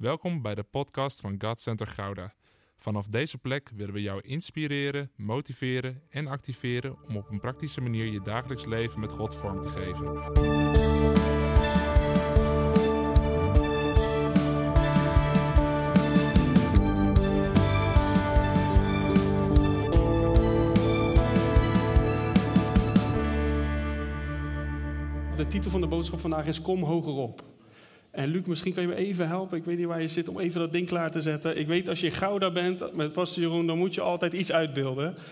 Welkom bij de podcast van God Center Gouda. Vanaf deze plek willen we jou inspireren, motiveren en activeren om op een praktische manier je dagelijks leven met God vorm te geven. De titel van de boodschap vandaag is Kom hoger op. En Luc, misschien kan je me even helpen. Ik weet niet waar je zit om even dat ding klaar te zetten. Ik weet als je in Gouda bent met Pastor Jeroen, dan moet je altijd iets uitbeelden.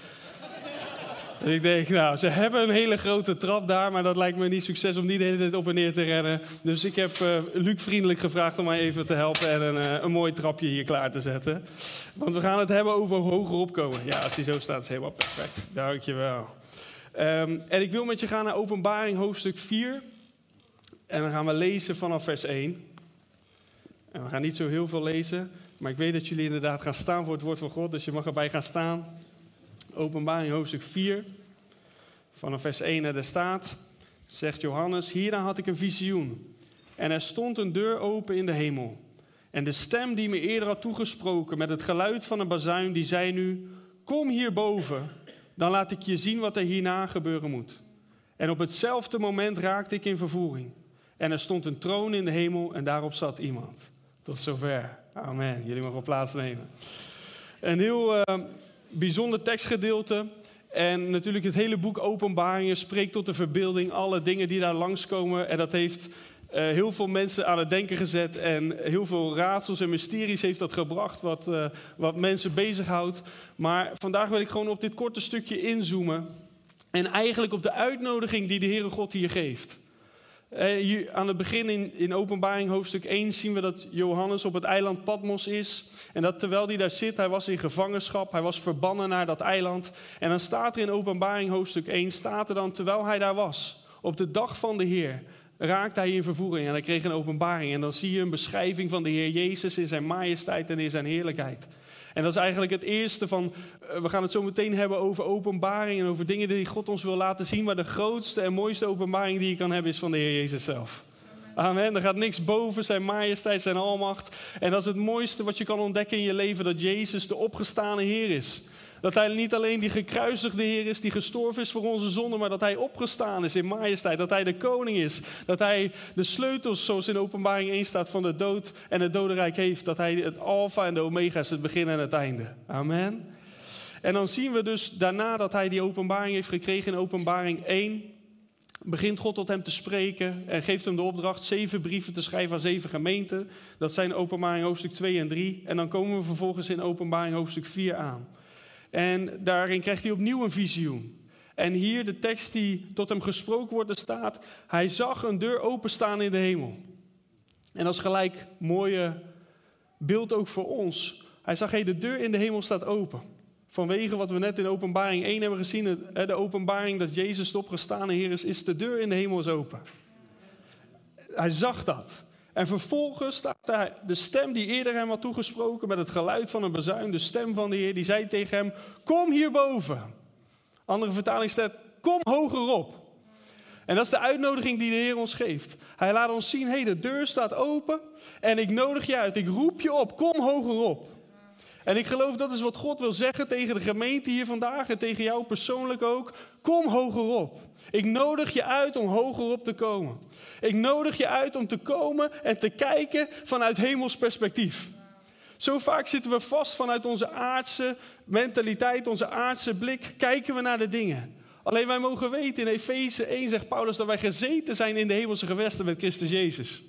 En ik denk, nou, ze hebben een hele grote trap daar, maar dat lijkt me niet succes om die de hele tijd op en neer te rennen. Dus ik heb uh, Luc vriendelijk gevraagd om mij even te helpen en een, uh, een mooi trapje hier klaar te zetten. Want we gaan het hebben over hoger opkomen. Ja, als die zo staat, is helemaal perfect. Dankjewel. Um, en ik wil met je gaan naar Openbaring hoofdstuk 4. En dan gaan we lezen vanaf vers 1. En we gaan niet zo heel veel lezen, maar ik weet dat jullie inderdaad gaan staan voor het woord van God, dus je mag erbij gaan staan. Openbaring hoofdstuk 4, vanaf vers 1 naar de staat, zegt Johannes, hierna had ik een visioen. En er stond een deur open in de hemel. En de stem die me eerder had toegesproken met het geluid van een bazuin, die zei nu, kom hierboven, dan laat ik je zien wat er hierna gebeuren moet. En op hetzelfde moment raakte ik in vervoering. En er stond een troon in de hemel en daarop zat iemand. Tot zover. Amen. Jullie mogen plaatsnemen. Een heel uh, bijzonder tekstgedeelte. En natuurlijk het hele boek Openbaringen spreekt tot de verbeelding. Alle dingen die daar langskomen. En dat heeft uh, heel veel mensen aan het denken gezet. En heel veel raadsels en mysteries heeft dat gebracht. Wat, uh, wat mensen bezighoudt. Maar vandaag wil ik gewoon op dit korte stukje inzoomen. En eigenlijk op de uitnodiging die de Heere God hier geeft. Uh, hier aan het begin in, in openbaring hoofdstuk 1 zien we dat Johannes op het eiland Patmos is. En dat terwijl hij daar zit, hij was in gevangenschap, hij was verbannen naar dat eiland. En dan staat er in openbaring hoofdstuk 1, staat er dan terwijl hij daar was, op de dag van de Heer, raakte hij in vervoering en hij kreeg een openbaring. En dan zie je een beschrijving van de Heer Jezus in zijn majesteit en in zijn heerlijkheid. En dat is eigenlijk het eerste van, we gaan het zo meteen hebben over openbaring en over dingen die God ons wil laten zien. Maar de grootste en mooiste openbaring die je kan hebben is van de Heer Jezus zelf. Amen. Er gaat niks boven zijn majesteit, zijn almacht. En dat is het mooiste wat je kan ontdekken in je leven, dat Jezus de opgestane Heer is. Dat hij niet alleen die gekruisigde Heer is, die gestorven is voor onze zonden, maar dat hij opgestaan is in majesteit. Dat hij de koning is. Dat hij de sleutels, zoals in openbaring 1 staat, van de dood en het dodenrijk heeft. Dat hij het alfa en de omega is, het begin en het einde. Amen. En dan zien we dus daarna dat hij die openbaring heeft gekregen in openbaring 1. Begint God tot hem te spreken en geeft hem de opdracht zeven brieven te schrijven aan zeven gemeenten. Dat zijn openbaring hoofdstuk 2 en 3. En dan komen we vervolgens in openbaring hoofdstuk 4 aan. En daarin krijgt hij opnieuw een visioen. En hier de tekst die tot hem gesproken wordt, er staat: Hij zag een deur openstaan in de hemel. En dat is gelijk mooie beeld ook voor ons. Hij zag, hey, de deur in de hemel staat open. Vanwege wat we net in openbaring 1 hebben gezien, de openbaring dat Jezus de opgestane Heer is, is de deur in de hemel is open. Hij zag dat. En vervolgens staat daar de stem die eerder hem had toegesproken met het geluid van een bezuin, de stem van de Heer, die zei tegen hem, kom hierboven. Andere vertaling staat, kom hoger op. En dat is de uitnodiging die de Heer ons geeft. Hij laat ons zien, hé, hey, de deur staat open en ik nodig je uit, ik roep je op, kom hoger op. En ik geloof dat is wat God wil zeggen tegen de gemeente hier vandaag en tegen jou persoonlijk ook. Kom hoger op. Ik nodig je uit om hoger op te komen. Ik nodig je uit om te komen en te kijken vanuit hemels perspectief. Zo vaak zitten we vast vanuit onze aardse mentaliteit, onze aardse blik, kijken we naar de dingen. Alleen wij mogen weten, in Efeze 1 zegt Paulus dat wij gezeten zijn in de hemelse gewesten met Christus Jezus.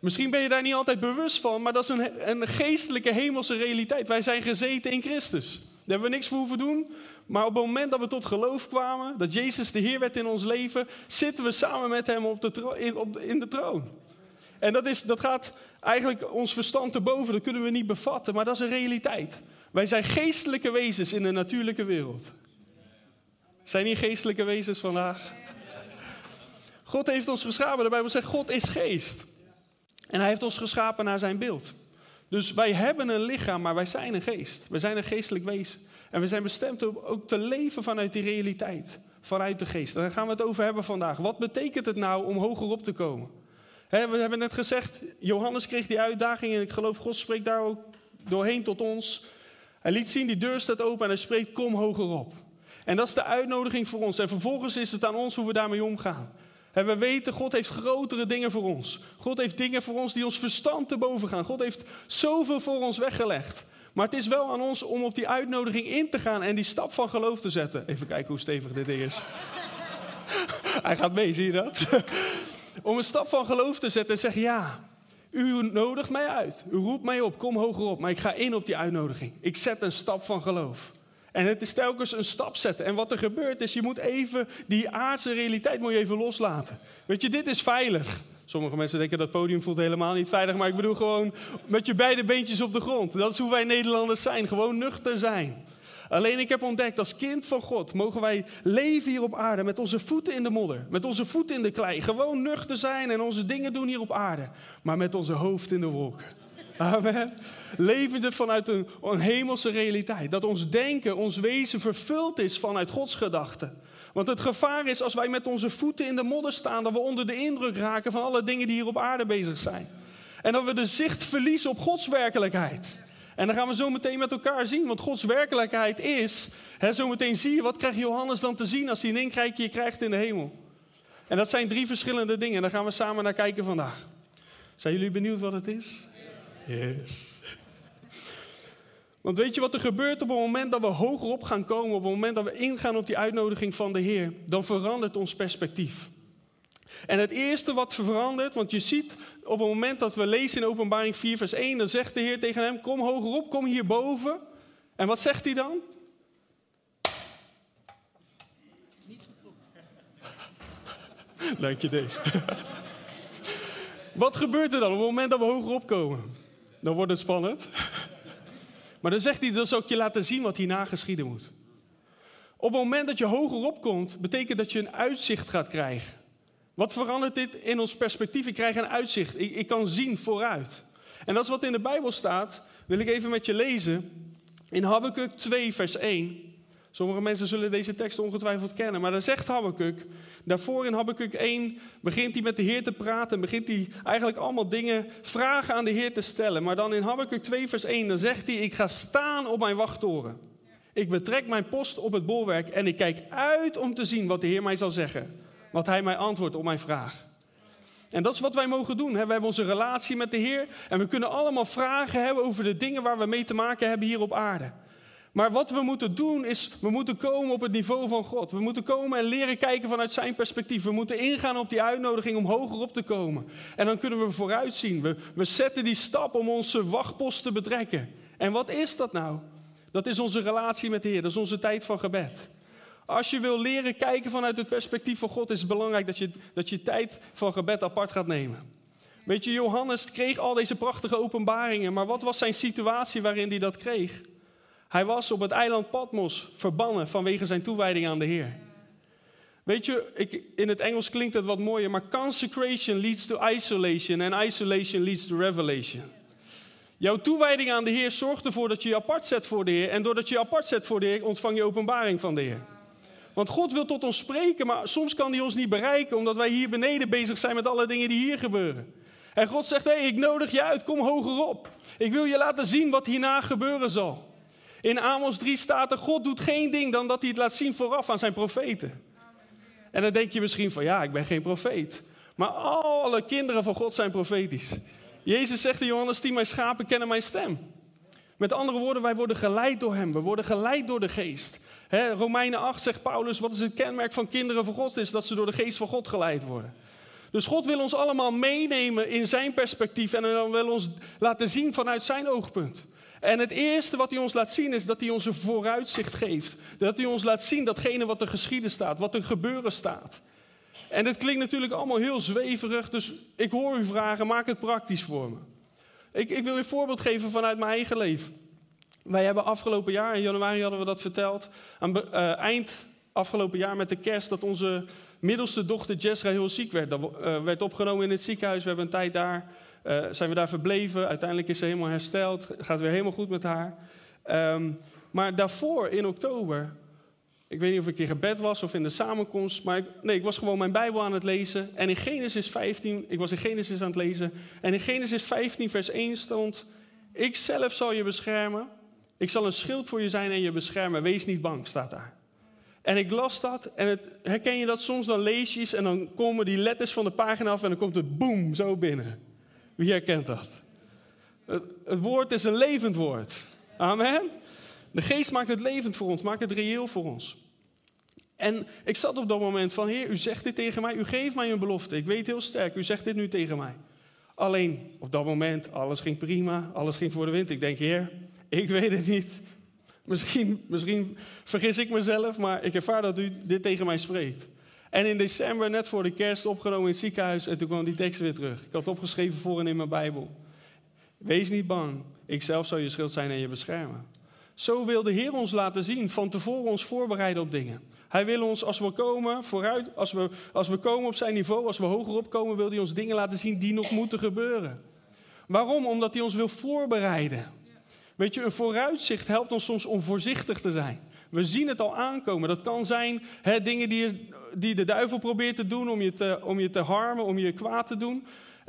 Misschien ben je daar niet altijd bewust van, maar dat is een, een geestelijke hemelse realiteit. Wij zijn gezeten in Christus. Daar hebben we niks voor hoeven doen. Maar op het moment dat we tot geloof kwamen, dat Jezus de Heer werd in ons leven, zitten we samen met Hem op de in, op, in de troon. En dat, is, dat gaat eigenlijk ons verstand te boven, dat kunnen we niet bevatten, maar dat is een realiteit. Wij zijn geestelijke wezens in de natuurlijke wereld. Zijn hier geestelijke wezens vandaag? God heeft ons geschapen. De Bijbel zegt: God is geest. En hij heeft ons geschapen naar zijn beeld. Dus wij hebben een lichaam, maar wij zijn een geest. We zijn een geestelijk wezen. En we zijn bestemd om ook te leven vanuit die realiteit. Vanuit de geest. Daar gaan we het over hebben vandaag. Wat betekent het nou om hoger op te komen? we hebben net gezegd, Johannes kreeg die uitdaging en ik geloof God spreekt daar ook doorheen tot ons. Hij liet zien, die deur staat open en hij spreekt, kom hoger op. En dat is de uitnodiging voor ons. En vervolgens is het aan ons hoe we daarmee omgaan. En we weten, God heeft grotere dingen voor ons. God heeft dingen voor ons die ons verstand te boven gaan. God heeft zoveel voor ons weggelegd. Maar het is wel aan ons om op die uitnodiging in te gaan en die stap van geloof te zetten. Even kijken hoe stevig dit ding is. Hij gaat mee, zie je dat? om een stap van geloof te zetten en zeggen: Ja, u nodigt mij uit. U roept mij op, kom hoger op. Maar ik ga in op die uitnodiging. Ik zet een stap van geloof. En het is telkens een stap zetten. En wat er gebeurt is, je moet even die aardse realiteit moet je even loslaten. Weet je, dit is veilig. Sommige mensen denken dat podium voelt helemaal niet veilig. Maar ik bedoel gewoon met je beide beentjes op de grond. Dat is hoe wij Nederlanders zijn. Gewoon nuchter zijn. Alleen ik heb ontdekt, als kind van God mogen wij leven hier op aarde met onze voeten in de modder, met onze voeten in de klei. Gewoon nuchter zijn en onze dingen doen hier op aarde, maar met onze hoofd in de wolken. Amen. Levende vanuit een, een hemelse realiteit. Dat ons denken, ons wezen vervuld is vanuit Gods gedachten. Want het gevaar is als wij met onze voeten in de modder staan, dat we onder de indruk raken van alle dingen die hier op aarde bezig zijn. En dat we de zicht verliezen op Gods werkelijkheid. En dan gaan we zo meteen met elkaar zien, want Gods werkelijkheid is, hè, zo meteen zie je, wat krijgt Johannes dan te zien als hij een inkijkje krijgt in de hemel? En dat zijn drie verschillende dingen, daar gaan we samen naar kijken vandaag. Zijn jullie benieuwd wat het is? Yes. Want weet je wat er gebeurt op het moment dat we hoger op gaan komen, op het moment dat we ingaan op die uitnodiging van de Heer, dan verandert ons perspectief. En het eerste wat verandert, want je ziet op het moment dat we lezen in Openbaring 4, vers 1, dan zegt de Heer tegen hem: Kom hoger op, kom hierboven. En wat zegt hij dan? Dank je, Dave. wat gebeurt er dan op het moment dat we hoger opkomen? Dan wordt het spannend. maar dan zegt hij: Dan zal ik je laten zien wat hierna geschieden moet. Op het moment dat je hoger opkomt, betekent dat je een uitzicht gaat krijgen. Wat verandert dit in ons perspectief? Ik krijg een uitzicht. Ik, ik kan zien vooruit. En dat is wat in de Bijbel staat. Wil ik even met je lezen. In Habakkuk 2, vers 1. Sommige mensen zullen deze tekst ongetwijfeld kennen. Maar dan zegt Habakkuk, daarvoor in Habakkuk 1 begint hij met de Heer te praten. En begint hij eigenlijk allemaal dingen, vragen aan de Heer te stellen. Maar dan in Habakkuk 2 vers 1, dan zegt hij, ik ga staan op mijn wachttoren. Ik betrek mijn post op het bolwerk en ik kijk uit om te zien wat de Heer mij zal zeggen wat hij mij antwoordt op mijn vraag. En dat is wat wij mogen doen. We hebben onze relatie met de Heer en we kunnen allemaal vragen hebben over de dingen waar we mee te maken hebben hier op aarde. Maar wat we moeten doen is, we moeten komen op het niveau van God. We moeten komen en leren kijken vanuit zijn perspectief. We moeten ingaan op die uitnodiging om hoger op te komen. En dan kunnen we vooruitzien. We, we zetten die stap om onze wachtpost te betrekken. En wat is dat nou? Dat is onze relatie met de Heer. Dat is onze tijd van gebed. Als je wil leren kijken vanuit het perspectief van God, is het belangrijk dat je, dat je tijd van gebed apart gaat nemen. Weet je, Johannes kreeg al deze prachtige openbaringen, maar wat was zijn situatie waarin hij dat kreeg? Hij was op het eiland Patmos verbannen vanwege zijn toewijding aan de Heer. Weet je, ik, in het Engels klinkt het wat mooier, maar consecration leads to isolation en isolation leads to revelation. Jouw toewijding aan de Heer zorgt ervoor dat je je apart zet voor de Heer. En doordat je je apart zet voor de Heer, ontvang je openbaring van de Heer. Want God wil tot ons spreken, maar soms kan hij ons niet bereiken, omdat wij hier beneden bezig zijn met alle dingen die hier gebeuren. En God zegt, hé, hey, ik nodig je uit, kom hoger op. Ik wil je laten zien wat hierna gebeuren zal. In Amos 3 staat er, God doet geen ding dan dat hij het laat zien vooraf aan zijn profeten. En dan denk je misschien van, ja, ik ben geen profeet. Maar alle kinderen van God zijn profetisch. Jezus zegt in Johannes 10, mijn schapen kennen mijn stem. Met andere woorden, wij worden geleid door hem. We worden geleid door de geest. He, Romeinen 8 zegt Paulus, wat is het kenmerk van kinderen van God? Is dat ze door de geest van God geleid worden. Dus God wil ons allemaal meenemen in zijn perspectief en dan wil ons laten zien vanuit zijn oogpunt. En het eerste wat hij ons laat zien is dat hij ons een vooruitzicht geeft. Dat hij ons laat zien datgene wat er geschieden staat, wat er gebeuren staat. En dit klinkt natuurlijk allemaal heel zweverig, dus ik hoor u vragen, maak het praktisch voor me. Ik, ik wil een voorbeeld geven vanuit mijn eigen leven. Wij hebben afgelopen jaar, in januari hadden we dat verteld, aan uh, eind afgelopen jaar met de kerst, dat onze middelste dochter Jessra heel ziek werd. Dat uh, werd opgenomen in het ziekenhuis. We hebben een tijd daar, uh, zijn we daar verbleven. Uiteindelijk is ze helemaal hersteld. Gaat weer helemaal goed met haar. Um, maar daarvoor, in oktober, Ik weet niet of ik in gebed was of in de samenkomst, maar ik, nee, ik was gewoon mijn Bijbel aan het lezen. En in Genesis 15, ik was in Genesis aan het lezen. En in Genesis 15, vers 1 stond: Ik zelf zal je beschermen. Ik zal een schild voor je zijn en je beschermen. Wees niet bang, staat daar. En ik las dat en het, herken je dat soms? Dan lees je en dan komen die letters van de pagina af en dan komt het boem zo binnen. Wie herkent dat? Het, woord is een levend woord. Amen. De geest maakt het levend voor ons, maakt het reëel voor ons. En ik zat op dat moment van, Heer, u zegt dit tegen mij, u geeft mij een belofte. Ik weet heel sterk, u zegt dit nu tegen mij. Alleen op dat moment, alles ging prima, alles ging voor de wind. Ik denk, Heer, ik weet het niet. Misschien, misschien vergis ik mezelf, maar ik ervaar dat u dit tegen mij spreekt. En in december, net voor de kerst, opgenomen in het ziekenhuis en toen kwam die tekst weer terug. Ik had opgeschreven voor en in mijn Bijbel. Wees niet bang, ik zelf zal je schild zijn en je beschermen. Zo wil de Heer ons laten zien, van tevoren ons voorbereiden op dingen. Hij wil ons, als we komen, vooruit, als we, als we komen op zijn niveau, als we hoger opkomen, wil hij ons dingen laten zien die nog moeten gebeuren. Waarom? Omdat hij ons wil voorbereiden. Weet je, een vooruitzicht helpt ons soms om voorzichtig te zijn. We zien het al aankomen. Dat kan zijn hè, dingen die, die de duivel probeert te doen om je te, om je te harmen, om je kwaad te doen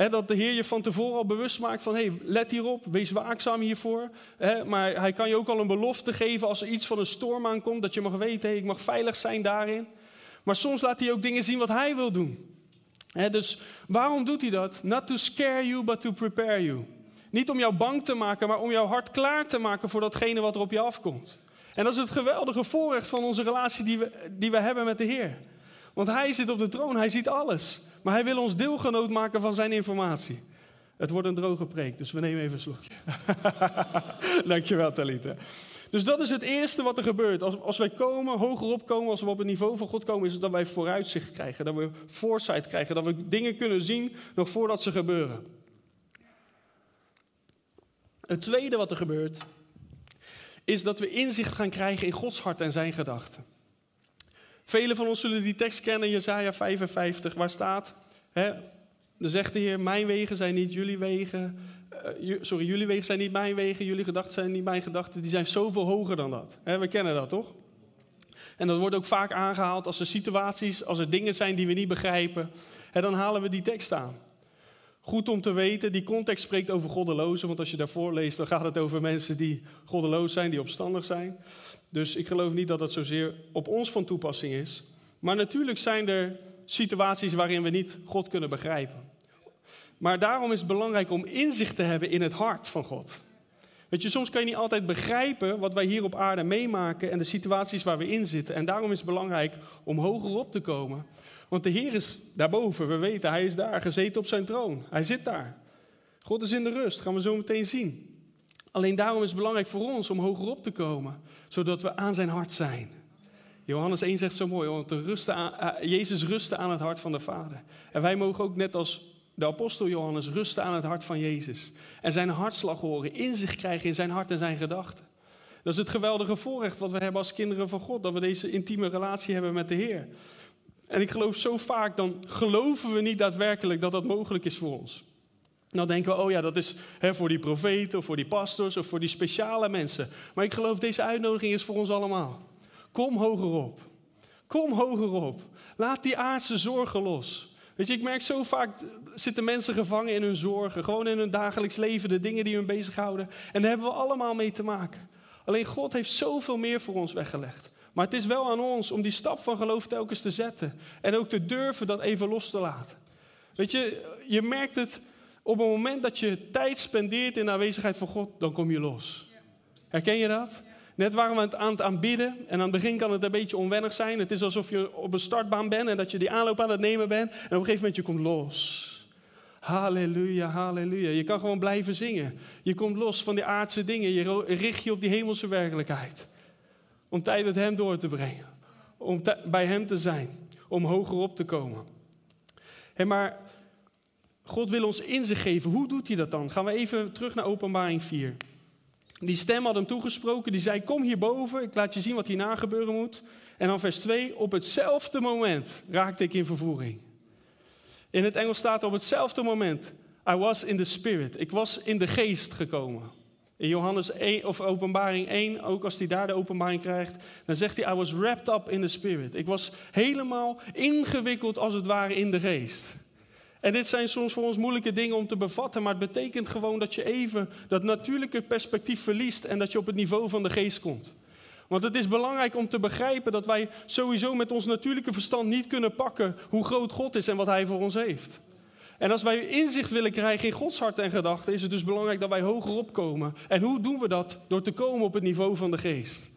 dat de Heer je van tevoren al bewust maakt van, hey, let hierop, wees waakzaam hiervoor. maar hij kan je ook al een belofte geven als er iets van een storm aankomt, dat je mag weten, hey, ik mag veilig zijn daarin. Maar soms laat hij ook dingen zien wat hij wil doen. dus waarom doet hij dat? Not to scare you, but to prepare you. Niet om jou bang te maken, maar om jouw hart klaar te maken voor datgene wat er op je afkomt. En dat is het geweldige voorrecht van onze relatie die we, die we hebben met de Heer. Want hij zit op de troon, hij ziet alles. Maar hij wil ons deelgenoot maken van zijn informatie. Het wordt een droge preek, dus we nemen even een slokje. Dankjewel, Talita. Dus dat is het eerste wat er gebeurt. Als, als wij komen, hoger komen, als we op het niveau van God komen, is het dat wij vooruitzicht krijgen. Dat we foresight krijgen. Dat we dingen kunnen zien nog voordat ze gebeuren. Het tweede wat er gebeurt, is dat we inzicht gaan krijgen in Gods hart en zijn gedachten. Velen van ons zullen die tekst kennen, Jesaja 55, waar staat, hè, dan zegt de Heer, mijn wegen zijn niet jullie wegen, uh, sorry, jullie wegen zijn niet mijn wegen, jullie gedachten zijn niet mijn gedachten, die zijn zoveel hoger dan dat. We kennen dat toch? En dat wordt ook vaak aangehaald als er situaties, als er dingen zijn die we niet begrijpen, dan halen we die tekst aan. Goed om te weten, die context spreekt over goddelozen, want als je daarvoor leest, dan gaat het over mensen die goddeloos zijn, die opstandig zijn. Dus ik geloof niet dat dat zozeer op ons van toepassing is. Maar natuurlijk zijn er situaties waarin we niet God kunnen begrijpen. Maar daarom is het belangrijk om inzicht te hebben in het hart van God. Weet je, soms kan je niet altijd begrijpen wat wij hier op aarde meemaken en de situaties waar we in zitten. En daarom is het belangrijk om hoger op te komen. Want de Heer is daarboven, we weten, Hij is daar gezeten op zijn troon. Hij zit daar. God is in de rust, gaan we zo meteen zien. Alleen daarom is het belangrijk voor ons om hoger op te komen, zodat we aan zijn hart zijn. Johannes 1 zegt zo mooi, want rusten aan, uh, Jezus rustte aan het hart van de Vader. En wij mogen ook net als de apostel Johannes rusten aan het hart van Jezus. En zijn hartslag horen, inzicht krijgen in zijn hart en zijn gedachten. Dat is het geweldige voorrecht wat we hebben als kinderen van God, dat we deze intieme relatie hebben met de Heer. En ik geloof zo vaak, dan geloven we niet daadwerkelijk dat dat mogelijk is voor ons. Dan denken we, oh ja, dat is hè, voor die profeten of voor die pastors of voor die speciale mensen. Maar ik geloof deze uitnodiging is voor ons allemaal. Kom hoger op. Kom hoger op. Laat die aardse zorgen los. Weet je, ik merk zo vaak zitten mensen gevangen in hun zorgen. Gewoon in hun dagelijks leven, de dingen die hun bezighouden. En daar hebben we allemaal mee te maken. Alleen God heeft zoveel meer voor ons weggelegd. Maar het is wel aan ons om die stap van geloof telkens te zetten. En ook te durven dat even los te laten. Weet je, je merkt het op het moment dat je tijd spendeert in de aanwezigheid van God, dan kom je los. Herken je dat? Net waren we aan het aanbidden en aan het begin kan het een beetje onwennig zijn. Het is alsof je op een startbaan bent en dat je die aanloop aan het nemen bent. En op een gegeven moment je komt los. Halleluja, halleluja. Je kan gewoon blijven zingen. Je komt los van die aardse dingen. Je richt je op die hemelse werkelijkheid. Om tijd met Hem door te brengen. Om bij Hem te zijn. Om hoger op te komen. Hey, maar God wil ons inzicht geven. Hoe doet hij dat dan? Gaan we even terug naar Openbaring 4. Die stem had hem toegesproken, die zei: Kom hierboven, ik laat je zien wat hierna gebeuren moet. En dan vers 2: Op hetzelfde moment raakte ik in vervoering. In het Engels staat op hetzelfde moment: I was in the spirit. Ik was in de geest gekomen. In Johannes 1, of openbaring 1, ook als hij daar de openbaring krijgt, dan zegt hij, I was wrapped up in the spirit. Ik was helemaal ingewikkeld als het ware in de geest. En dit zijn soms voor ons moeilijke dingen om te bevatten, maar het betekent gewoon dat je even dat natuurlijke perspectief verliest en dat je op het niveau van de geest komt. Want het is belangrijk om te begrijpen dat wij sowieso met ons natuurlijke verstand niet kunnen pakken hoe groot God is en wat Hij voor ons heeft. En als wij inzicht willen krijgen in Gods hart en gedachten, is het dus belangrijk dat wij hoger opkomen. En hoe doen we dat? Door te komen op het niveau van de geest.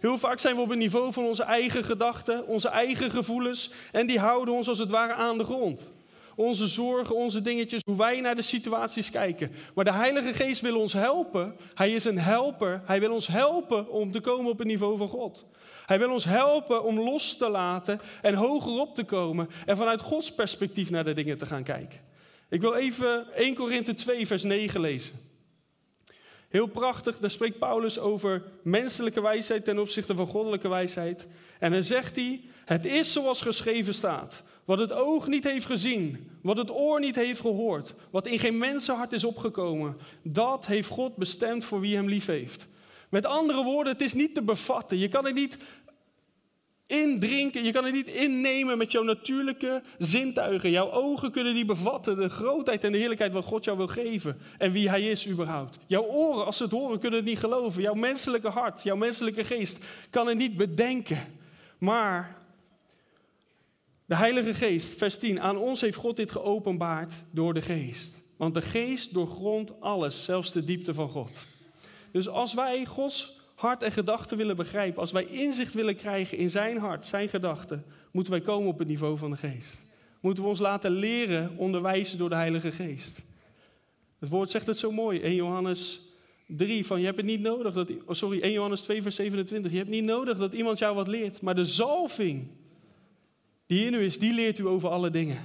Heel vaak zijn we op het niveau van onze eigen gedachten, onze eigen gevoelens, en die houden ons als het ware aan de grond. Onze zorgen, onze dingetjes, hoe wij naar de situaties kijken. Maar de Heilige Geest wil ons helpen. Hij is een helper. Hij wil ons helpen om te komen op het niveau van God. Hij wil ons helpen om los te laten en hoger op te komen en vanuit Gods perspectief naar de dingen te gaan kijken. Ik wil even 1 Korinthe 2, vers 9 lezen. Heel prachtig, daar spreekt Paulus over menselijke wijsheid ten opzichte van goddelijke wijsheid. En dan zegt hij, het is zoals geschreven staat. Wat het oog niet heeft gezien, wat het oor niet heeft gehoord, wat in geen mensenhart is opgekomen, dat heeft God bestemd voor wie hem lief heeft. Met andere woorden, het is niet te bevatten. Je kan het niet indrinken, je kan het niet innemen met jouw natuurlijke zintuigen. Jouw ogen kunnen niet bevatten de grootheid en de heerlijkheid wat God jou wil geven en wie Hij is überhaupt. Jouw oren, als ze het horen, kunnen het niet geloven. Jouw menselijke hart, jouw menselijke geest kan het niet bedenken. Maar de Heilige Geest, vers 10, aan ons heeft God dit geopenbaard door de Geest. Want de Geest doorgrondt alles, zelfs de diepte van God. Dus als wij Gods hart en gedachten willen begrijpen, als wij inzicht willen krijgen in zijn hart, zijn gedachten, moeten wij komen op het niveau van de geest. Moeten we ons laten leren, onderwijzen door de Heilige Geest. Het woord zegt het zo mooi, 1 Johannes 3, van je hebt het niet nodig dat, oh sorry, 1 Johannes 2 vers 27, je hebt niet nodig dat iemand jou wat leert, maar de zalving die in u is, die leert u over alle dingen.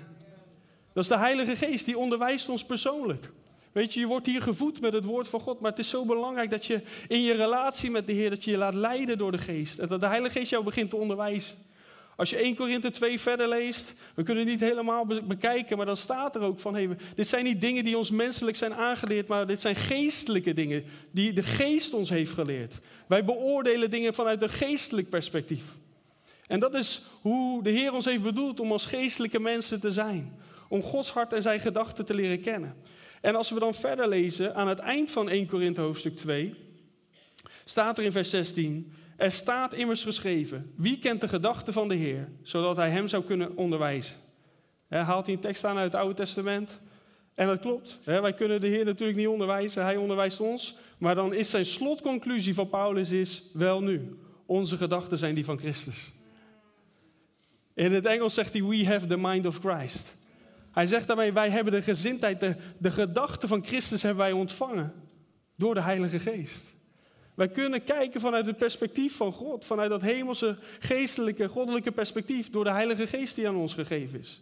Dat is de Heilige Geest, die onderwijst ons persoonlijk. Weet je, je wordt hier gevoed met het woord van God, maar het is zo belangrijk dat je in je relatie met de Heer, dat je je laat leiden door de Geest. En dat de Heilige Geest jou begint te onderwijzen. Als je 1 Korinthe 2 verder leest, we kunnen het niet helemaal bekijken, maar dan staat er ook van, hey, dit zijn niet dingen die ons menselijk zijn aangeleerd, maar dit zijn geestelijke dingen die de Geest ons heeft geleerd. Wij beoordelen dingen vanuit een geestelijk perspectief. En dat is hoe de Heer ons heeft bedoeld om als geestelijke mensen te zijn. Om Gods hart en zijn gedachten te leren kennen. En als we dan verder lezen, aan het eind van 1 Korinthe hoofdstuk 2, staat er in vers 16, er staat immers geschreven, wie kent de gedachten van de Heer, zodat hij hem zou kunnen onderwijzen. He, haalt hij een tekst aan uit het Oude Testament? En dat klopt. wij kunnen de Heer natuurlijk niet onderwijzen, hij onderwijst ons. Maar dan is zijn slotconclusie van Paulus is, wel nu, onze gedachten zijn die van Christus. In het Engels zegt hij, we have the mind of Christ. Hij zegt daarmee, wij hebben de gezindheid, de, de gedachte van Christus hebben wij ontvangen door de Heilige Geest. Wij kunnen kijken vanuit het perspectief van God, vanuit dat hemelse, geestelijke, goddelijke perspectief, door de Heilige Geest die aan ons gegeven is.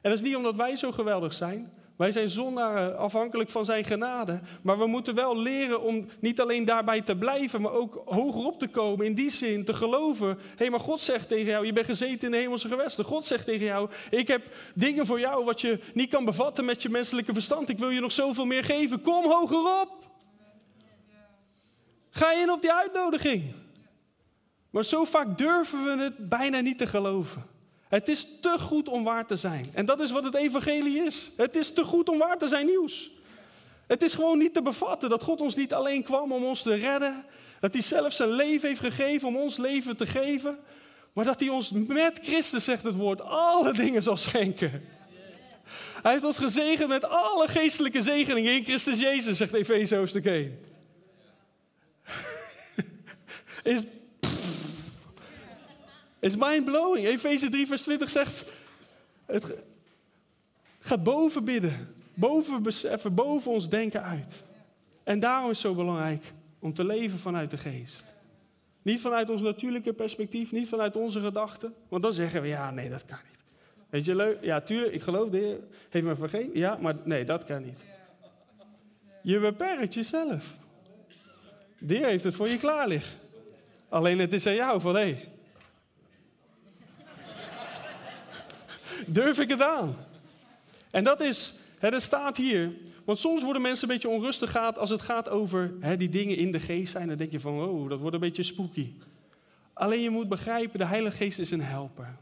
En dat is niet omdat wij zo geweldig zijn, wij zijn zondaren afhankelijk van zijn genade. Maar we moeten wel leren om niet alleen daarbij te blijven, maar ook hoger op te komen. In die zin te geloven. Hé, hey, maar God zegt tegen jou, je bent gezeten in de hemelse gewesten. God zegt tegen jou, ik heb dingen voor jou wat je niet kan bevatten met je menselijke verstand. Ik wil je nog zoveel meer geven. Kom hoger op. Ga in op die uitnodiging. Maar zo vaak durven we het bijna niet te geloven. Het is te goed om waar te zijn. En dat is wat het evangelie is. Het is te goed om waar te zijn nieuws. Het is gewoon niet te bevatten dat God ons niet alleen kwam om ons te redden. Dat hij zelf zijn leven heeft gegeven om ons leven te geven. Maar dat hij ons met Christus, zegt het woord, alle dingen zal schenken. Hij heeft ons gezegend met alle geestelijke zegeningen in Christus Jezus, zegt Efeze hoofdstuk 1. Is is mind-blowing. Efeze 3 vers 20 zegt, het gaat boven bidden, boven boven ons denken uit. En daarom is het zo belangrijk om te leven vanuit de geest. Niet vanuit ons natuurlijke perspectief, niet vanuit onze gedachten. Want dan zeggen we, ja, nee, dat kan niet. Weet je, leuk, ja, tuurlijk, ik geloof, de Heer heeft me vergeven. Ja, maar nee, dat kan niet. Je beperkt jezelf. De Heer heeft het voor je klaar liggen. Alleen het is aan jou van, hé, hey, durf ik het aan? En dat is, er staat hier, Want soms worden mensen een beetje onrustig gaat als het gaat over hè, die dingen in de geest zijn. Dan denk je van, oh, dat wordt een beetje spooky. Alleen je moet begrijpen, de Heilige Geest is een helper.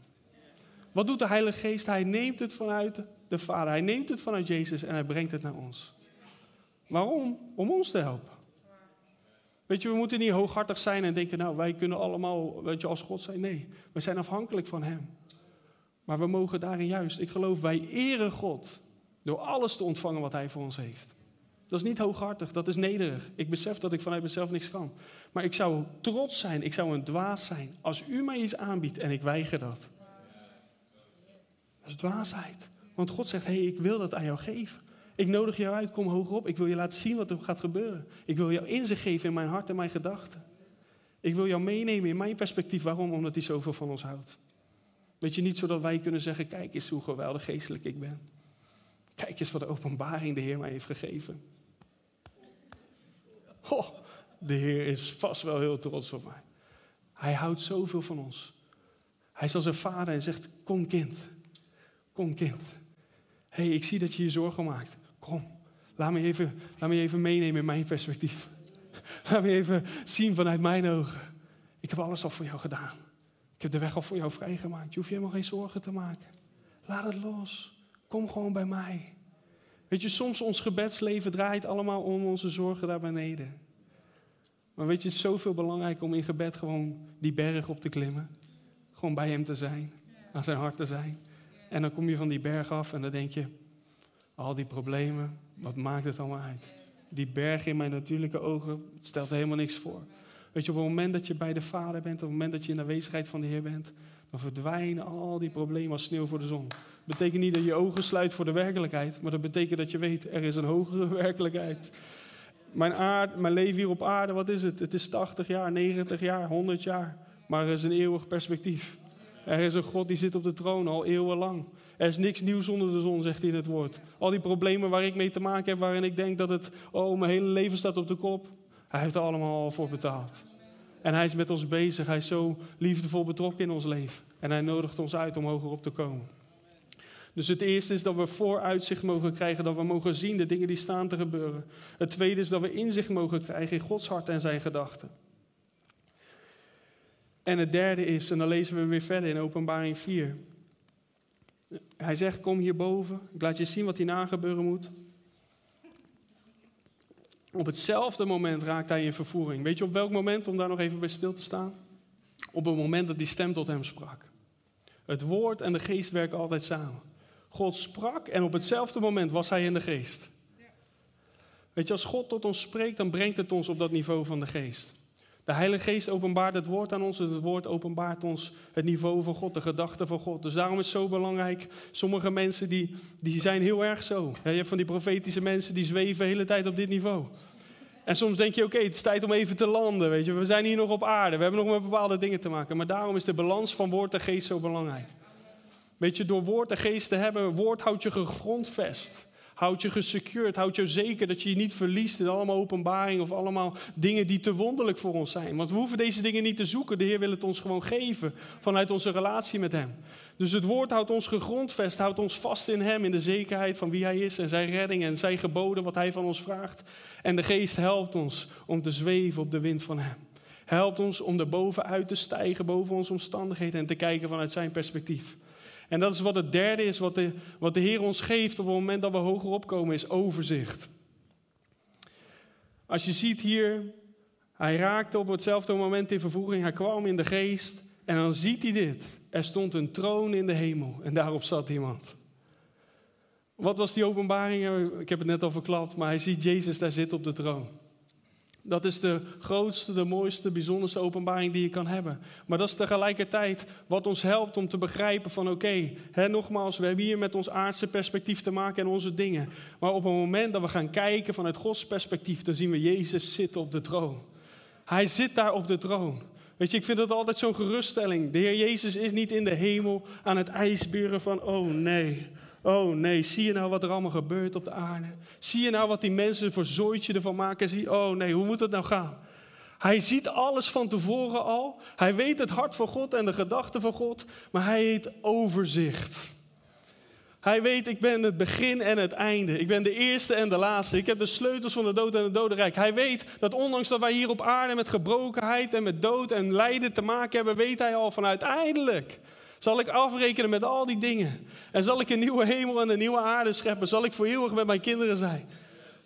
Wat doet de Heilige Geest? Hij neemt het vanuit de Vader. Hij neemt het vanuit Jezus en hij brengt het naar ons. Waarom? Om ons te helpen. Weet je, we moeten niet hooghartig zijn en denken, nou, wij kunnen allemaal, weet je, als God zijn. Nee, we zijn afhankelijk van Hem. Maar we mogen daarin juist, ik geloof, wij eren God door alles te ontvangen wat Hij voor ons heeft. Dat is niet hooghartig, dat is nederig. Ik besef dat ik vanuit mezelf niks kan. Maar ik zou trots zijn, ik zou een dwaas zijn als u mij iets aanbiedt en ik weiger dat. Dat is dwaasheid. Want God zegt, hé, hey, ik wil dat aan jou geven. Ik nodig jou uit, kom hoger op. Ik wil je laten zien wat er gaat gebeuren. Ik wil jou inzicht geven in mijn hart en mijn gedachten. Ik wil jou meenemen in mijn perspectief. Waarom? Omdat hij zoveel van ons houdt. Weet je, niet zodat wij kunnen zeggen, kijk eens hoe geweldig geestelijk ik ben. Kijk eens wat de openbaring de Heer mij heeft gegeven. De Heer is vast wel heel trots op mij. Hij houdt zoveel van ons. Hij is als een vader en zegt, kom kind, kom kind. Hé, hey, ik zie dat je je zorgen maakt. Kom, laat me, even, laat me even meenemen in mijn perspectief. Laat me even zien vanuit mijn ogen. Ik heb alles al voor jou gedaan. Ik heb de weg al voor jou vrijgemaakt. Je hoeft je helemaal geen zorgen te maken. Laat het los. Kom gewoon bij mij. Weet je, soms ons gebedsleven draait allemaal om onze zorgen daar beneden. Maar weet je, het is zoveel belangrijk om in gebed gewoon die berg op te klimmen. Gewoon bij hem te zijn, aan zijn hart te zijn. En dan kom je van die berg af en dan denk je, al die problemen, wat maakt het allemaal uit? Die berg in mijn natuurlijke ogen stelt helemaal niks voor. Weet je, op het moment dat je bij de Vader bent, op het moment dat je in de aanwezigheid van de Heer bent, dan verdwijnen al die problemen als sneeuw voor de zon. Dat betekent niet dat je ogen sluit voor de werkelijkheid, maar dat betekent dat je weet, er is een hogere werkelijkheid. Mijn, aard, mijn leven hier op aarde, wat is het? Het is 80 jaar, 90 jaar, 100 jaar. Maar er is een eeuwig perspectief. Er is een God die zit op de troon al eeuwenlang. Er is niks nieuws onder de zon, zegt hij in het woord. Al die problemen waar ik mee te maken heb, waarin ik denk dat het, oh, mijn hele leven staat op de kop. Hij heeft er allemaal al voor betaald. En hij is met ons bezig. Hij is zo liefdevol betrokken in ons leven. En hij nodigt ons uit om hoger op te komen. Dus het eerste is dat we vooruitzicht mogen krijgen, dat we mogen zien de dingen die staan te gebeuren. Het tweede is dat we inzicht mogen krijgen in Gods hart en zijn gedachten. En het derde is, en dan lezen we weer verder in Openbaring 4. Hij zegt, kom hierboven, ik laat je zien wat hierna gebeuren moet. Op hetzelfde moment raakt hij in vervoering. Weet je op welk moment, om daar nog even bij stil te staan? Op het moment dat die stem tot hem sprak. Het woord en de geest werken altijd samen. God sprak en op hetzelfde moment was hij in de geest. Weet je, als God tot ons spreekt, dan brengt het ons op dat niveau van de geest. De Heilige Geest openbaart het woord aan ons het woord openbaart ons het niveau van God, de gedachten van God. Dus daarom is het zo belangrijk, sommige mensen die, die zijn heel erg zo. Je hebt van die profetische mensen die zweven de hele tijd op dit niveau. En soms denk je, oké, het is tijd om even te landen, weet je. We zijn hier nog op aarde, we hebben nog met bepaalde dingen te maken. Maar daarom is de balans van woord en geest zo belangrijk. Weet je, door woord en geest te hebben, woord houdt je gegrondvest. Houd je gesecured, houd je zeker dat je je niet verliest in allemaal openbaringen of allemaal dingen die te wonderlijk voor ons zijn. Want we hoeven deze dingen niet te zoeken. De Heer wil het ons gewoon geven vanuit onze relatie met Hem. Dus het woord houdt ons gegrondvest, houdt ons vast in Hem, in de zekerheid van wie Hij is en Zijn redding en Zijn geboden, wat Hij van ons vraagt. En de Geest helpt ons om te zweven op de wind van Hem. Helpt ons om er bovenuit te stijgen, boven onze omstandigheden en te kijken vanuit Zijn perspectief. En dat is wat het derde is, wat de, wat de Heer ons geeft op het moment dat we hoger opkomen, is overzicht. Als je ziet hier, hij raakte op hetzelfde moment in vervoering, hij kwam in de geest en dan ziet hij dit. Er stond een troon in de hemel en daarop zat iemand. Wat was die openbaring? Ik heb het net al verklapt, maar hij ziet Jezus daar zitten op de troon. Dat is de grootste, de mooiste, bijzonderste openbaring die je kan hebben. Maar dat is tegelijkertijd wat ons helpt om te begrijpen van oké, nogmaals, we hebben hier met ons aardse perspectief te maken en onze dingen. Maar op het moment dat we gaan kijken vanuit Gods perspectief, dan zien we Jezus zitten op de troon. Hij zit daar op de troon. Weet je, ik vind dat altijd zo'n geruststelling. De Heer Jezus is niet in de hemel aan het ijsberen van, oh nee, Oh nee, zie je nou wat er allemaal gebeurt op de aarde? Zie je nou wat die mensen voor zooitje ervan maken? Zie, oh nee, hoe moet het nou gaan? Hij ziet alles van tevoren al. Hij weet het hart van God en de gedachten van God. Maar hij heeft overzicht. Hij weet, ik ben het begin en het einde. Ik ben de eerste en de laatste. Ik heb de sleutels van de dood en het dodenrijk. Hij weet dat ondanks dat wij hier op aarde met gebrokenheid en met dood en lijden te maken hebben, weet hij al van uiteindelijk zal ik afrekenen met al die dingen. En zal ik een nieuwe hemel en een nieuwe aarde scheppen. Zal ik voor eeuwig met mijn kinderen zijn.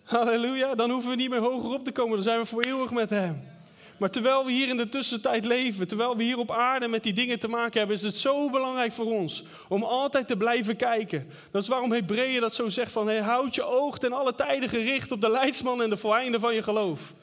Halleluja. Dan hoeven we niet meer hoger op te komen. Dan zijn we voor eeuwig met hem. Maar terwijl we hier in de tussentijd leven, terwijl we hier op aarde met die dingen te maken hebben, is het zo belangrijk voor ons om altijd te blijven kijken. Dat is waarom Hebreeën dat zo zegt van, houd je oog ten alle tijden gericht op de leidsman en de voleinde van je geloof.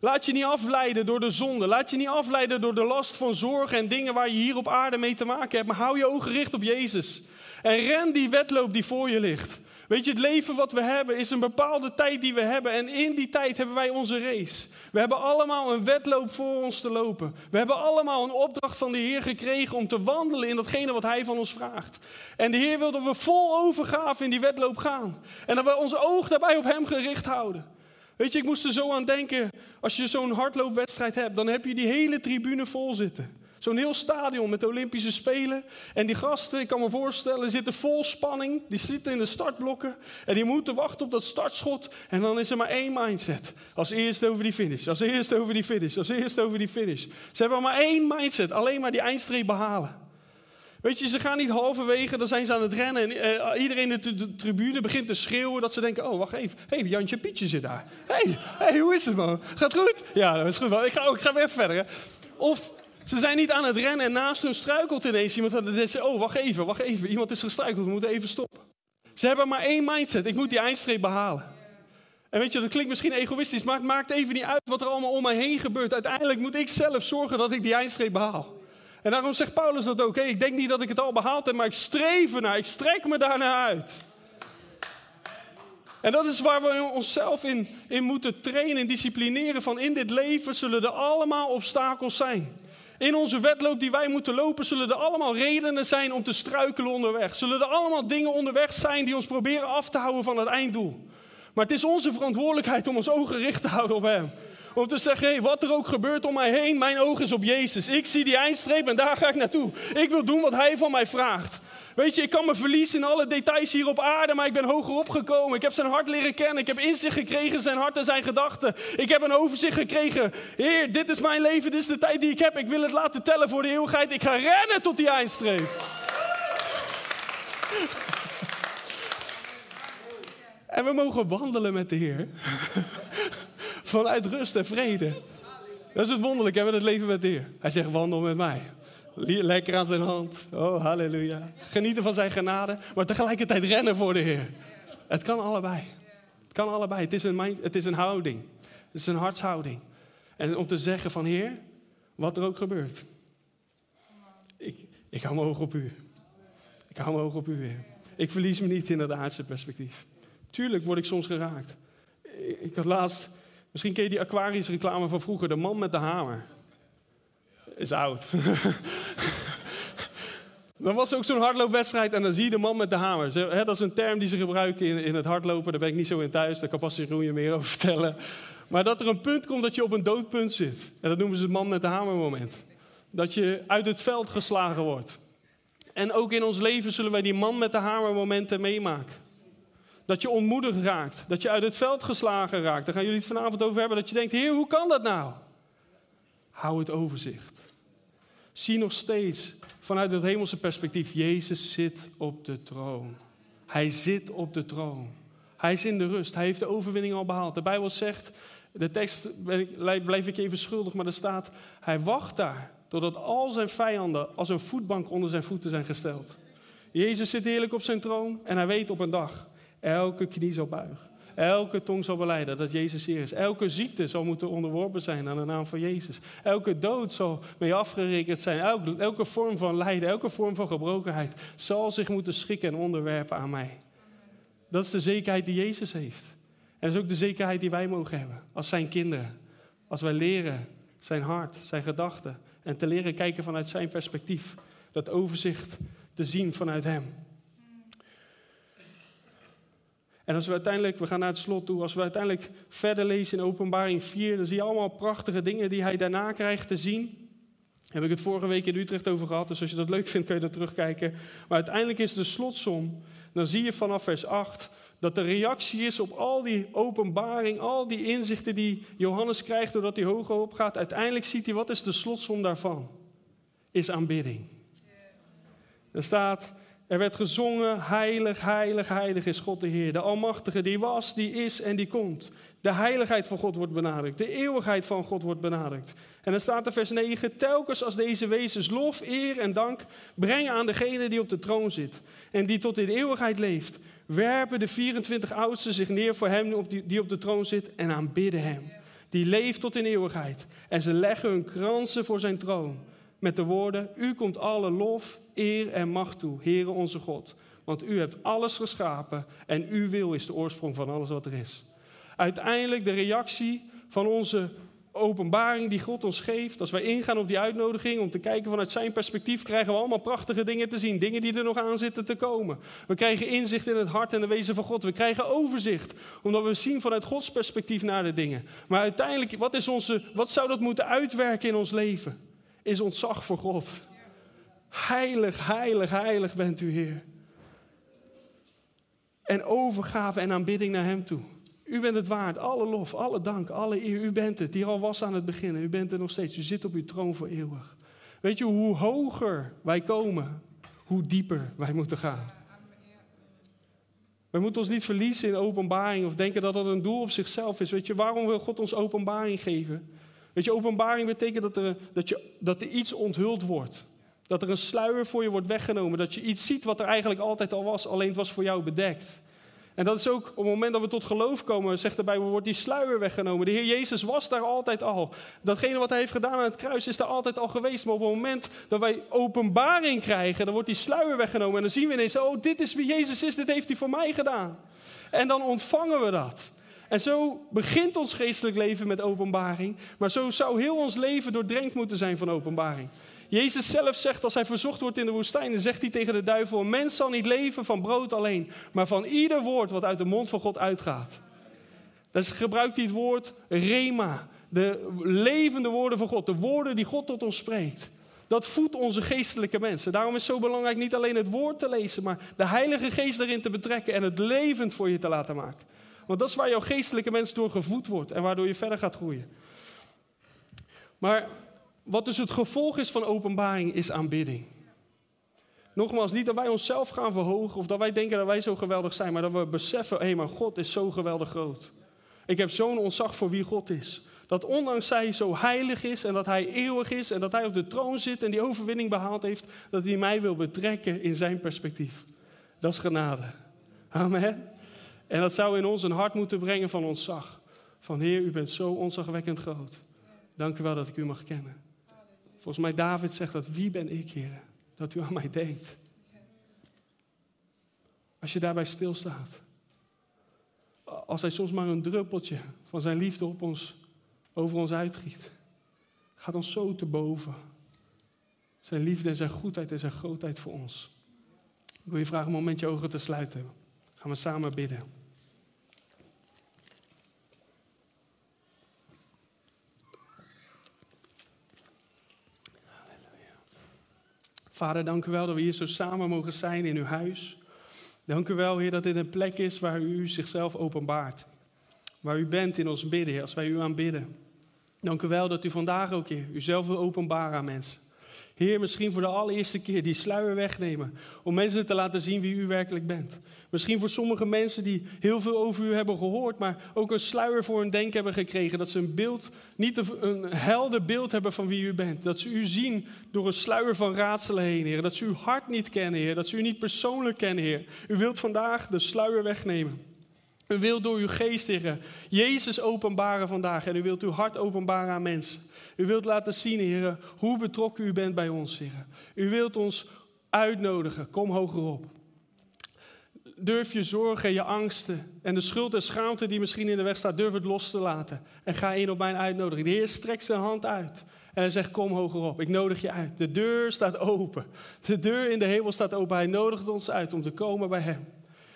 Laat je niet afleiden door de zonde. Laat je niet afleiden door de last van zorgen en dingen waar je hier op aarde mee te maken hebt. Maar hou je ogen gericht op Jezus. En ren die wedloop die voor je ligt. Weet je, het leven wat we hebben is een bepaalde tijd die we hebben. En in die tijd hebben wij onze race. We hebben allemaal een wedloop voor ons te lopen. We hebben allemaal een opdracht van de Heer gekregen om te wandelen in datgene wat Hij van ons vraagt. En de Heer wil dat we vol overgave in die wedloop gaan. En dat we ons oog daarbij op Hem gericht houden. Weet je, ik moest er zo aan denken. Als je zo'n hardloopwedstrijd hebt, dan heb je die hele tribune vol zitten. Zo'n heel stadion met de Olympische Spelen. En die gasten, ik kan me voorstellen, zitten vol spanning. Die zitten in de startblokken. En die moeten wachten op dat startschot. En dan is er maar één mindset. Als eerste over die finish. Als eerste over die finish. Als eerste over die finish. Ze hebben maar één mindset. Alleen maar die eindstreep behalen. Weet je, ze gaan niet halverwege, dan zijn ze aan het rennen. En uh, iedereen in de, tribune begint te schreeuwen dat ze denken: Oh, wacht even. Hé, hey, Jantje Pietje zit daar. Hé, hey, hey, hoe is het man? Gaat goed? Ja, dat is goed. Ik ga, ik ga weer verder. Hè. Of ze zijn niet aan het rennen en naast hun struikelt ineens iemand. En dan zegt Oh, wacht even, wacht even. Iemand is gestruikeld, we moeten even stoppen. Ze hebben maar één mindset: ik moet die eindstreep behalen. En weet je, dat klinkt misschien egoïstisch, maar het maakt even niet uit wat er allemaal om mij heen gebeurt. Uiteindelijk moet ik zelf zorgen dat ik die eindstreep behaal. En daarom zegt Paulus dat ook. ik denk niet dat ik het al behaald heb, maar ik streef ernaar. Ik strek me daarnaar uit. En dat is waar we onszelf in, in moeten trainen en disciplineren. Van in dit leven zullen er allemaal obstakels zijn. In onze wedloop die wij moeten lopen, zullen er allemaal redenen zijn om te struikelen onderweg. Zullen er allemaal dingen onderweg zijn die ons proberen af te houden van het einddoel. Maar het is onze verantwoordelijkheid om ons ogen gericht te houden op Hem. Om te zeggen, hey, wat er ook gebeurt om mij heen, mijn oog is op Jezus. Ik zie die eindstreep en daar ga ik naartoe. Ik wil doen wat Hij van mij vraagt. Weet je, ik kan me verliezen in alle details hier op aarde, maar ik ben hoger opgekomen. Ik heb zijn hart leren kennen. Ik heb inzicht gekregen, zijn hart en zijn gedachten. Ik heb een overzicht gekregen. Heer, dit is mijn leven, dit is de tijd die ik heb. Ik wil het laten tellen voor de eeuwigheid. Ik ga rennen tot die eindstreep. En we mogen wandelen met de Heer. Vanuit rust en vrede. Dat is het wonderlijke met het leven met de Heer. Hij zegt, wandel met mij. Lekker aan zijn hand. Oh, halleluja. Genieten van zijn genade, maar tegelijkertijd rennen voor de Heer. Het kan allebei. Het kan allebei. Het is een, het is een houding. Het is een hartshouding. En om te zeggen van Heer, wat er ook gebeurt. Ik, ik hou mijn oog op u. Ik hou mijn oog op u weer. Ik verlies me niet in het aardse perspectief. Tuurlijk word ik soms geraakt. Ik had laatst, misschien ken je die Aquarius reclame van vroeger, de man met de hamer. Is oud. dan was er ook zo'n hardloopwedstrijd en dan zie je de man met de hamer. dat is een term die ze gebruiken in, het hardlopen, daar ben ik niet zo in thuis, daar kan pas je meer over vertellen. Maar dat er een punt komt dat je op een doodpunt zit. En dat noemen ze het man met de hamer moment. Dat je uit het veld geslagen wordt. En ook in ons leven zullen wij die man met de hamer momenten meemaken. Dat je ontmoedigd raakt. Dat je uit het veld geslagen raakt. Daar gaan jullie het vanavond over hebben. Dat je denkt, heer, hoe kan dat nou? Hou het overzicht. Zie nog steeds vanuit het hemelse perspectief. Jezus zit op de troon. Hij zit op de troon. Hij is in de rust. Hij heeft de overwinning al behaald. De Bijbel zegt, de tekst blijf ik even schuldig, maar er staat, hij wacht daar totdat al zijn vijanden als een voetbank onder zijn voeten zijn gesteld. Jezus zit heerlijk op zijn troon en hij weet op een dag, Elke knie zal buigen. Elke tong zal beleiden dat Jezus hier is. Elke ziekte zal moeten onderworpen zijn aan de naam van Jezus. Elke dood zal mee afgerekend zijn. Elke, elke vorm van lijden, elke vorm van gebrokenheid zal zich moeten schikken en onderwerpen aan mij. Dat is de zekerheid die Jezus heeft. En dat is ook de zekerheid die wij mogen hebben als zijn kinderen. Als wij leren zijn hart, zijn gedachten en te leren kijken vanuit zijn perspectief. Dat overzicht te zien vanuit hem. En als we uiteindelijk, we gaan naar het slot toe, als we uiteindelijk verder lezen in Openbaring 4, dan zie je allemaal prachtige dingen die hij daarna krijgt te zien. heb ik het vorige week in Utrecht over gehad, dus als je dat leuk vindt kun je dat terugkijken. Maar uiteindelijk is de slotsom dan zie je vanaf vers 8 dat de reactie is op al die openbaring, al die inzichten die Johannes krijgt doordat hij hoger opgaat. Uiteindelijk ziet hij wat is de slotsom daarvan? Is aanbidding. Er staat, er werd gezongen, heilig, heilig, heilig is God de Heer. De Almachtige, die was, die is en die komt. De heiligheid van God wordt benadrukt. De eeuwigheid van God wordt benadrukt. En dan staat er vers 9, telkens als deze wezens lof, eer en dank brengen aan degene die op de troon zit en die tot in eeuwigheid leeft, werpen de 24 oudsten zich neer voor hem die op de troon zit en aanbidden hem. Die leeft tot in eeuwigheid. En ze leggen hun kransen voor zijn troon met de woorden, u komt alle lof, eer en macht toe, Heere onze God. Want u hebt alles geschapen en uw wil is de oorsprong van alles wat er is. Uiteindelijk de reactie van onze openbaring die God ons geeft, als wij ingaan op die uitnodiging om te kijken vanuit zijn perspectief, krijgen we allemaal prachtige dingen te zien. Dingen die er nog aan zitten te komen. We krijgen inzicht in het hart en de wezen van God. We krijgen overzicht, omdat we zien vanuit Gods perspectief naar de dingen. Maar uiteindelijk, wat, is onze, wat zou dat moeten uitwerken in ons leven? Is ontzag voor God. Heilig, heilig, heilig bent u, Heer. En overgave en aanbidding naar Hem toe. U bent het waard. Alle lof, alle dank, alle eer. U bent het. Die al was aan het begin. u bent er nog steeds. U zit op uw troon voor eeuwig. Weet je, hoe hoger wij komen, hoe dieper wij moeten gaan. We moeten ons niet verliezen in openbaring of denken dat dat een doel op zichzelf is. Weet je, waarom wil God ons openbaring geven? Weet je, openbaring betekent dat er, dat, je, dat er iets onthuld wordt. Dat er een sluier voor je wordt weggenomen. Dat je iets ziet wat er eigenlijk altijd al was, alleen het was voor jou bedekt. En dat is ook op het moment dat we tot geloof komen, zegt de Bijbel, wordt die sluier weggenomen. De Heer Jezus was daar altijd al. Datgene wat hij heeft gedaan aan het kruis is daar altijd al geweest. Maar op het moment dat wij openbaring krijgen, dan wordt die sluier weggenomen. En dan zien we ineens, oh, dit is wie Jezus is, dit heeft hij voor mij gedaan. En dan ontvangen we dat. En zo begint ons geestelijk leven met openbaring. Maar zo zou heel ons leven doordrenkt moeten zijn van openbaring. Jezus zelf zegt als hij verzocht wordt in de woestijn, dan zegt hij tegen de duivel: Een mens zal niet leven van brood alleen, maar van ieder woord wat uit de mond van God uitgaat. Dan gebruikt hij het woord rema, de levende woorden van God, de woorden die God tot ons spreekt. Dat voedt onze geestelijke mensen. Daarom is het zo belangrijk niet alleen het woord te lezen, maar de Heilige Geest erin te betrekken en het levend voor je te laten maken. Want dat is waar jouw geestelijke mens door gevoed wordt en waardoor je verder gaat groeien. Maar wat dus het gevolg is van openbaring, is aanbidding. Nogmaals, niet dat wij onszelf gaan verhogen of dat wij denken dat wij zo geweldig zijn, maar dat we beseffen, hé, maar God is zo geweldig groot. Ik heb zo'n ontzag voor wie God is. Dat ondanks hij zo heilig is en dat hij eeuwig is en dat hij op de troon zit en die overwinning behaald heeft, dat hij mij wil betrekken in zijn perspectief. Dat is genade. Amen. En dat zou in ons een hart moeten brengen van ontzag. Van Heer, u bent zo ontzagwekkend groot. Dank u wel dat ik u mag kennen. Volgens mij David zegt dat, wie ben ik, Heer, dat u aan mij denkt. Als je daarbij stilstaat. Als hij soms maar een druppeltje van zijn liefde op ons, over ons uitgiet. Gaat ons zo te boven. Zijn liefde en zijn goedheid en zijn grootheid voor ons. Ik wil je vragen om een moment je ogen te sluiten. Gaan we samen bidden. Vader, dank u wel dat we hier zo samen mogen zijn in uw huis. Dank u wel, Heer, dat dit een plek is waar u zichzelf openbaart. Waar u bent in ons bidden, Heer, als wij u aanbidden. Dank u wel dat u vandaag ook, Heer, uzelf wil openbaren aan mensen. Heer, misschien voor de allereerste keer die sluier wegnemen. Om mensen te laten zien wie u werkelijk bent. Misschien voor sommige mensen die heel veel over u hebben gehoord, maar ook een sluier voor hun denken hebben gekregen. Dat ze een beeld, niet een helder beeld hebben van wie u bent. Dat ze u zien door een sluier van raadselen heen, Heer. Dat ze uw hart niet kennen, Heer. Dat ze u niet persoonlijk kennen, Heer. U wilt vandaag de sluier wegnemen. U wilt door uw geest, Heer, Jezus openbaren vandaag. En u wilt uw hart openbaren aan mensen. U wilt laten zien, Heer, hoe betrokken u bent bij ons, Heer. U wilt ons uitnodigen. Kom hoger op durf je zorgen, je angsten en de schuld en schaamte die misschien in de weg staat, durf het los te laten. En ga in op mijn uitnodiging. De Heer strekt zijn hand uit en hij zegt, kom hoger op, ik nodig je uit. De deur staat open. De deur in de hemel staat open. Hij nodigt ons uit om te komen bij hem.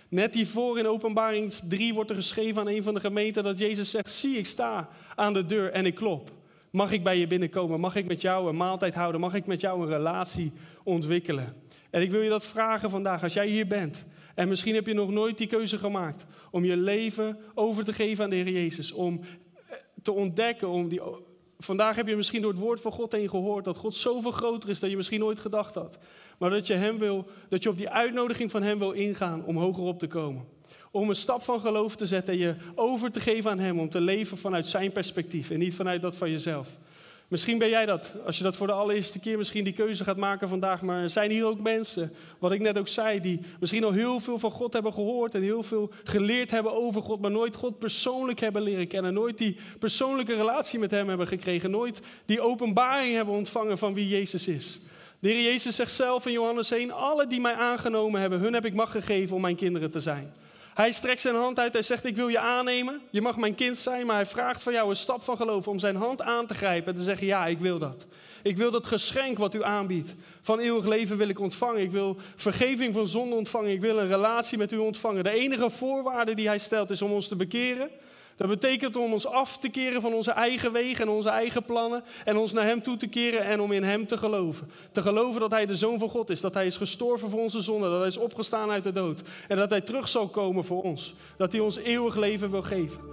Net hiervoor in openbaring 3 wordt er geschreven aan een van de gemeenten dat Jezus zegt, zie ik sta aan de deur en ik klop. Mag ik bij je binnenkomen? Mag ik met jou een maaltijd houden? Mag ik met jou een relatie ontwikkelen? En ik wil je dat vragen vandaag, als jij hier bent En misschien heb je nog nooit die keuze gemaakt om je leven over te geven aan de Heer Jezus. Om eh, te ontdekken, om die, vandaag heb je misschien door het woord van God heen gehoord dat God zoveel groter is dan je misschien ooit gedacht had. Maar dat je, hem wil, dat je op die uitnodiging van Hem wil ingaan om hoger op te komen. Om een stap van geloof te zetten en je over te geven aan Hem. Om te leven vanuit Zijn perspectief en niet vanuit dat van jezelf. Misschien ben jij dat, als je dat voor de allereerste keer misschien die keuze gaat maken vandaag. Maar er zijn hier ook mensen, wat ik net ook zei, die misschien al heel veel van God hebben gehoord en heel veel geleerd hebben over God, maar nooit God persoonlijk hebben leren kennen. Nooit die persoonlijke relatie met Hem hebben gekregen. Nooit die openbaring hebben ontvangen van wie Jezus is. De Heer Jezus zegt zelf in Johannes 1, alle die mij aangenomen hebben, hun heb ik macht gegeven om mijn kinderen te zijn. Hij strekt zijn hand uit en zegt: Ik wil je aannemen. Je mag mijn kind zijn. Maar hij vraagt van jou een stap van geloof om zijn hand aan te grijpen en te zeggen: Ja, ik wil dat. Ik wil dat geschenk wat u aanbiedt. Van eeuwig leven wil ik ontvangen. Ik wil vergeving van zonde ontvangen. Ik wil een relatie met u ontvangen. De enige voorwaarde die hij stelt is om ons te bekeren. Dat betekent om ons af te keren van onze eigen wegen en onze eigen plannen. En ons naar Hem toe te keren en om in Hem te geloven. Te geloven dat Hij de Zoon van God is. Dat Hij is gestorven voor onze zonde. Dat Hij is opgestaan uit de dood. En dat Hij terug zal komen voor ons. Dat Hij ons eeuwig leven wil geven.